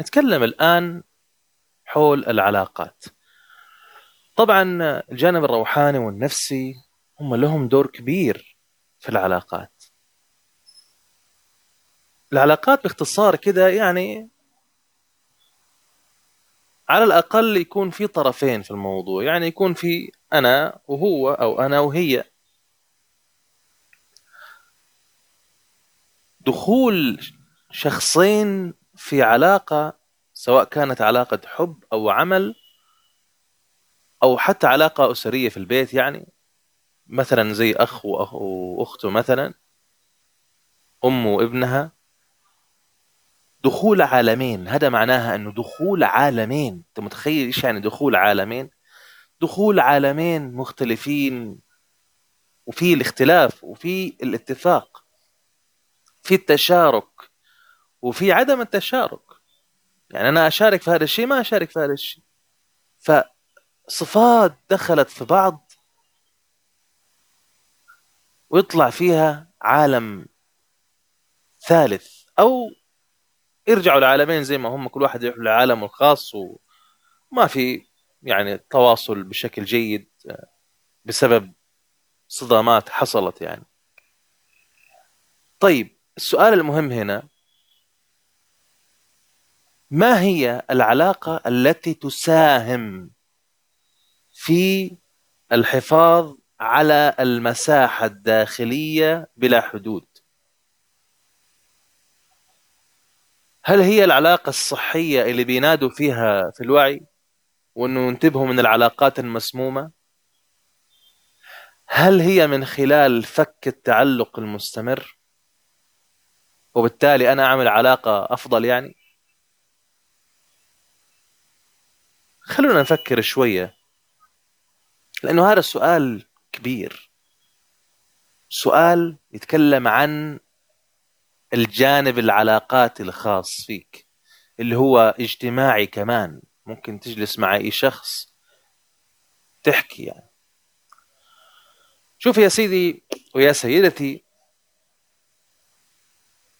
نتكلم الآن حول العلاقات. طبعا الجانب الروحاني والنفسي هم لهم دور كبير في العلاقات. العلاقات باختصار كده يعني على الأقل يكون في طرفين في الموضوع. يعني يكون في أنا وهو أو أنا وهي. دخول شخصين في علاقة سواء كانت علاقة حب أو عمل أو حتى علاقة أسرية في البيت يعني مثلا زي أخ وأخ وأخته مثلا أم وابنها دخول عالمين. هذا معناها أنه دخول عالمين. أنت متخيل إيش يعني دخول عالمين؟ دخول عالمين مختلفين وفي الاختلاف وفي الاتفاق في التشارك. وفي عدم التشارك. يعني أنا أشارك في هذا الشيء ما أشارك في هذا الشيء. فصفات دخلت في بعض ويطلع فيها عالم ثالث. أو يرجعوا لعالمين زي ما هم كل واحد يروح لعالمه الخاص وما في يعني تواصل بشكل جيد بسبب صدامات حصلت يعني. طيب السؤال المهم هنا ما هي العلاقة التي تساهم في الحفاظ على المساحة الداخلية بلا حدود؟ هل هي العلاقة الصحية اللي بينادوا فيها في الوعي وإنه ينتبهوا من العلاقات المسمومة؟ هل هي من خلال فك التعلق المستمر؟ وبالتالي أنا أعمل علاقة أفضل يعني؟ خلونا نفكر شوية. لأنه هذا السؤال كبير. سؤال يتكلم عن الجانب العلاقاتي الخاص فيك اللي هو اجتماعي كمان. ممكن تجلس مع أي شخص تحكي يعني. شوف يا سيدي ويا سيدتي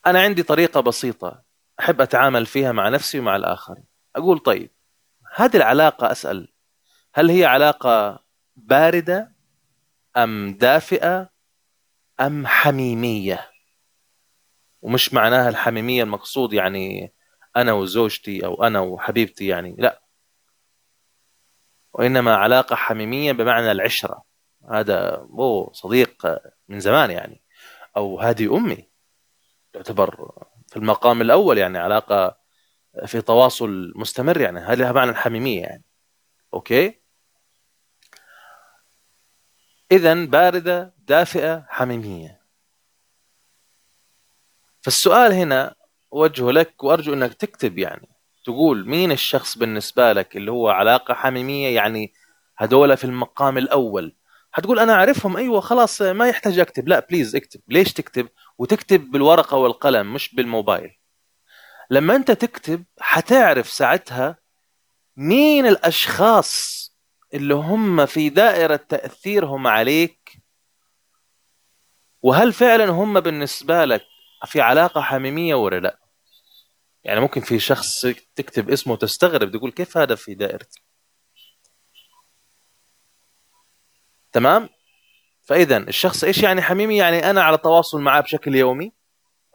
أنا عندي طريقة بسيطة أحب أتعامل فيها مع نفسي ومع الآخرين. أقول طيب هذه العلاقة أسأل هل هي علاقة باردة أم دافئة أم حميمية؟ ومش معناها الحميمية المقصود يعني أنا وزوجتي أو أنا وحبيبتي يعني لا. وإنما علاقة حميمية بمعنى العشرة. هذا هو صديق من زمان يعني أو هذه أمي تعتبر في المقام الأول يعني علاقة في تواصل مستمر يعني هذا معنى الحميمية يعني؟ okay؟ اذا باردة دافئة حميمية. فالسؤال هنا أوجهه لك وأرجو أنك تكتب يعني تقول مين الشخص بالنسبة لك اللي هو علاقة حميمية؟ يعني هذول في المقام الأول. هتقول أنا أعرفهم أيوه خلاص ما يحتاج أكتب. لا please اكتب. ليش تكتب؟ وتكتب بالورقة والقلم مش بالموبايل. لما انت تكتب حتعرف ساعتها مين الأشخاص اللي هم في دائرة تأثيرهم عليك؟ وهل فعلا هم بالنسبة لك في علاقة حميمية ولا لا؟ يعني ممكن في شخص تكتب اسمه تستغرب تقول كيف هذا في دائرتي؟ تمام؟ فإذا الشخص إيش يعني حميمي؟ يعني أنا على تواصل معاه بشكل يومي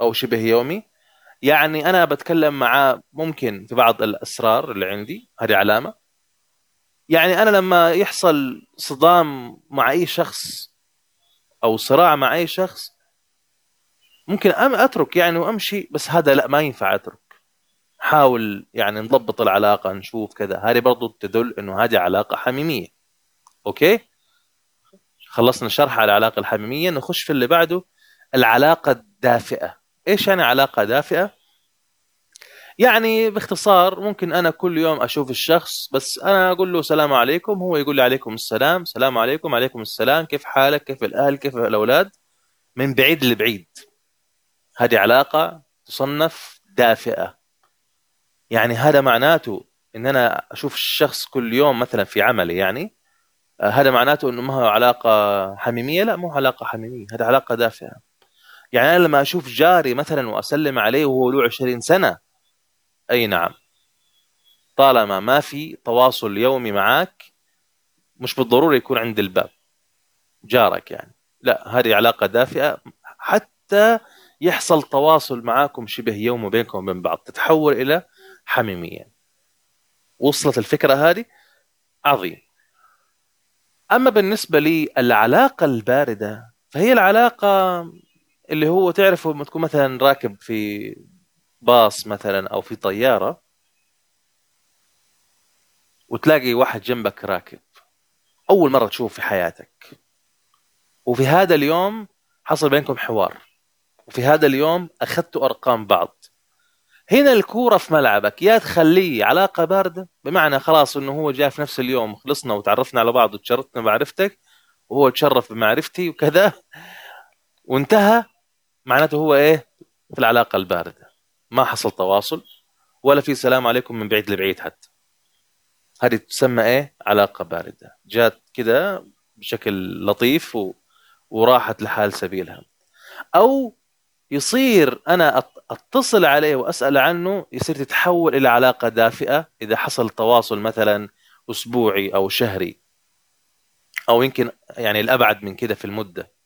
أو شبه يومي. يعني أنا بتكلم معاه ممكن في بعض الأسرار اللي عندي هذه علامة. يعني أنا لما يحصل صدام مع أي شخص أو صراع مع أي شخص ممكن أم أترك يعني وأمشي بس هذا لا ما ينفع أترك. حاول يعني نضبط العلاقة نشوف كذا. هذه برضو تدل إنه هذه علاقة حميمية. أوكي؟ خلصنا شرح على العلاقة الحميمية نخش في اللي بعده العلاقة الدافئة. إيش يعني علاقة دافئة؟ يعني باختصار ممكن أنا كل يوم أشوف الشخص بس أنا أقول له السلام عليكم هو يقول لي عليكم السلام السلام عليكم عليكم السلام كيف حالك؟ كيف الأهل؟ كيف الأولاد؟ من بعيد لبعيد. هذه علاقة تصنف دافئة. يعني هذا معناته إن أنا أشوف الشخص كل يوم مثلا في عملي يعني آه، هذا معناته إنه ما هو علاقة حميمية؟ لا مو علاقة حميمية هذا علاقة دافئة. يعني أنا لما أشوف جاري مثلا وأسلم عليه وهو له 20 سنة أي نعم. طالما ما في تواصل يومي معك مش بالضرورة يكون عند الباب جارك يعني. لا هذه علاقة دافئة. حتى يحصل تواصل معاكم شبه يومي بينكم وبين بعض تتحول إلى حميمية. وصلت الفكرة هذه؟ عظيم. أما بالنسبة لي العلاقة الباردة فهي العلاقة اللي هو تعرفه لما تكون مثلا راكب في باص مثلا أو في طيارة وتلاقي واحد جنبك راكب أول مرة تشوفه في حياتك. وفي هذا اليوم حصل بينكم حوار. وفي هذا اليوم أخذتوا أرقام بعض. هنا الكورة في ملعبك يا تخليه علاقة باردة بمعنى خلاص إنه هو جاء في نفس اليوم خلصنا وتعرفنا على بعض وتشرفنا بمعرفتك وهو تشرف بمعرفتي وكذا. وانتهى معناته هو إيه؟ في العلاقة الباردة. ما حصل تواصل ولا في سلام عليكم من بعيد لبعيد حتى. هذه تسمى إيه؟ علاقة باردة. جات كده بشكل لطيف و... وراحت لحال سبيلها. أو يصير أنا أتصل عليه وأسأل عنه يصير تتحول إلى علاقة دافئة إذا حصل تواصل مثلا أسبوعي أو شهري. أو يمكن يعني الأبعد من كده في المدة.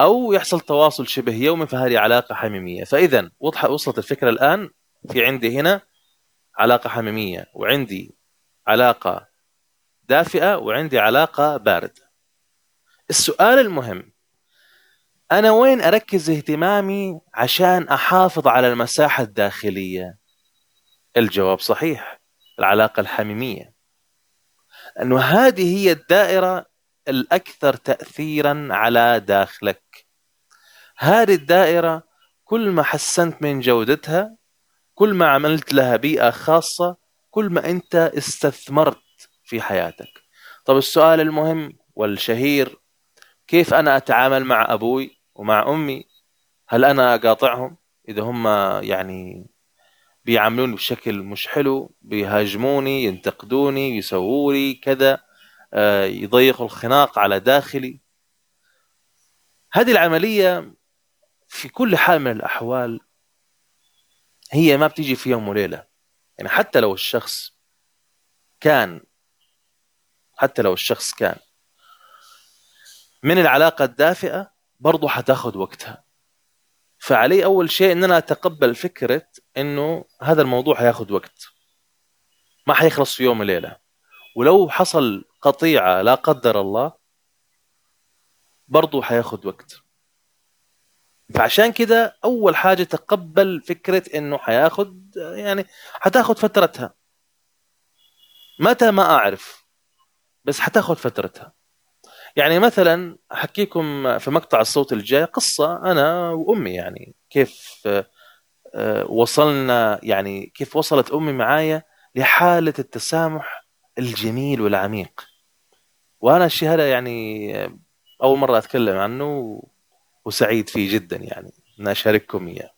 أو يحصل تواصل شبه يومي فهذه علاقة حميمية. فاذا وصلت الفكرة الآن في عندي هنا علاقة حميمية وعندي علاقة دافئة وعندي علاقة باردة. السؤال المهم أنا وين أركز اهتمامي عشان أحافظ على المساحة الداخلية؟ الجواب صحيح العلاقة الحميمية. لأنه هذه هي الدائرة الأكثر تأثيرا على داخلك. هذه الدائرة كل ما حسنت من جودتها كل ما عملت لها بيئة خاصة كل ما أنت استثمرت في حياتك. طب السؤال المهم والشهير كيف أنا أتعامل مع أبوي ومع أمي؟ هل أنا أقاطعهم إذا هم يعني بيعاملوني بشكل مش حلو بيهاجموني ينتقدوني يسووا لي كذا؟ آه، يضيقوا الخناق على داخلي. هذه العملية في كل حال من الأحوال هي ما بتيجي في يوم وليلة. يعني حتى لو الشخص كان حتى لو الشخص كان من العلاقة الدافئة برضه حتاخد وقتها. فعلي أول شيء إن أنا أتقبل فكرة إنه هذا الموضوع حياخد وقت. ما حيخلص في يوم وليلة. ولو حصل قطيعة لا قدر الله برضه حياخد وقت. فعشان كده أول حاجة تقبل فكرة إنه حياخد يعني حتاخد فترتها. متى ما أعرف بس حتاخد فترتها. يعني مثلا أحكيكم في مقطع الصوت الجاي قصة أنا وأمي يعني كيف آه، وصلنا يعني كيف وصلت أمي معايا لحالة التسامح الجميل والعميق. وأنا الشيء هذا يعني أول مرة أتكلم عنه وسعيد فيه جدا يعني إن أشارككم إياه.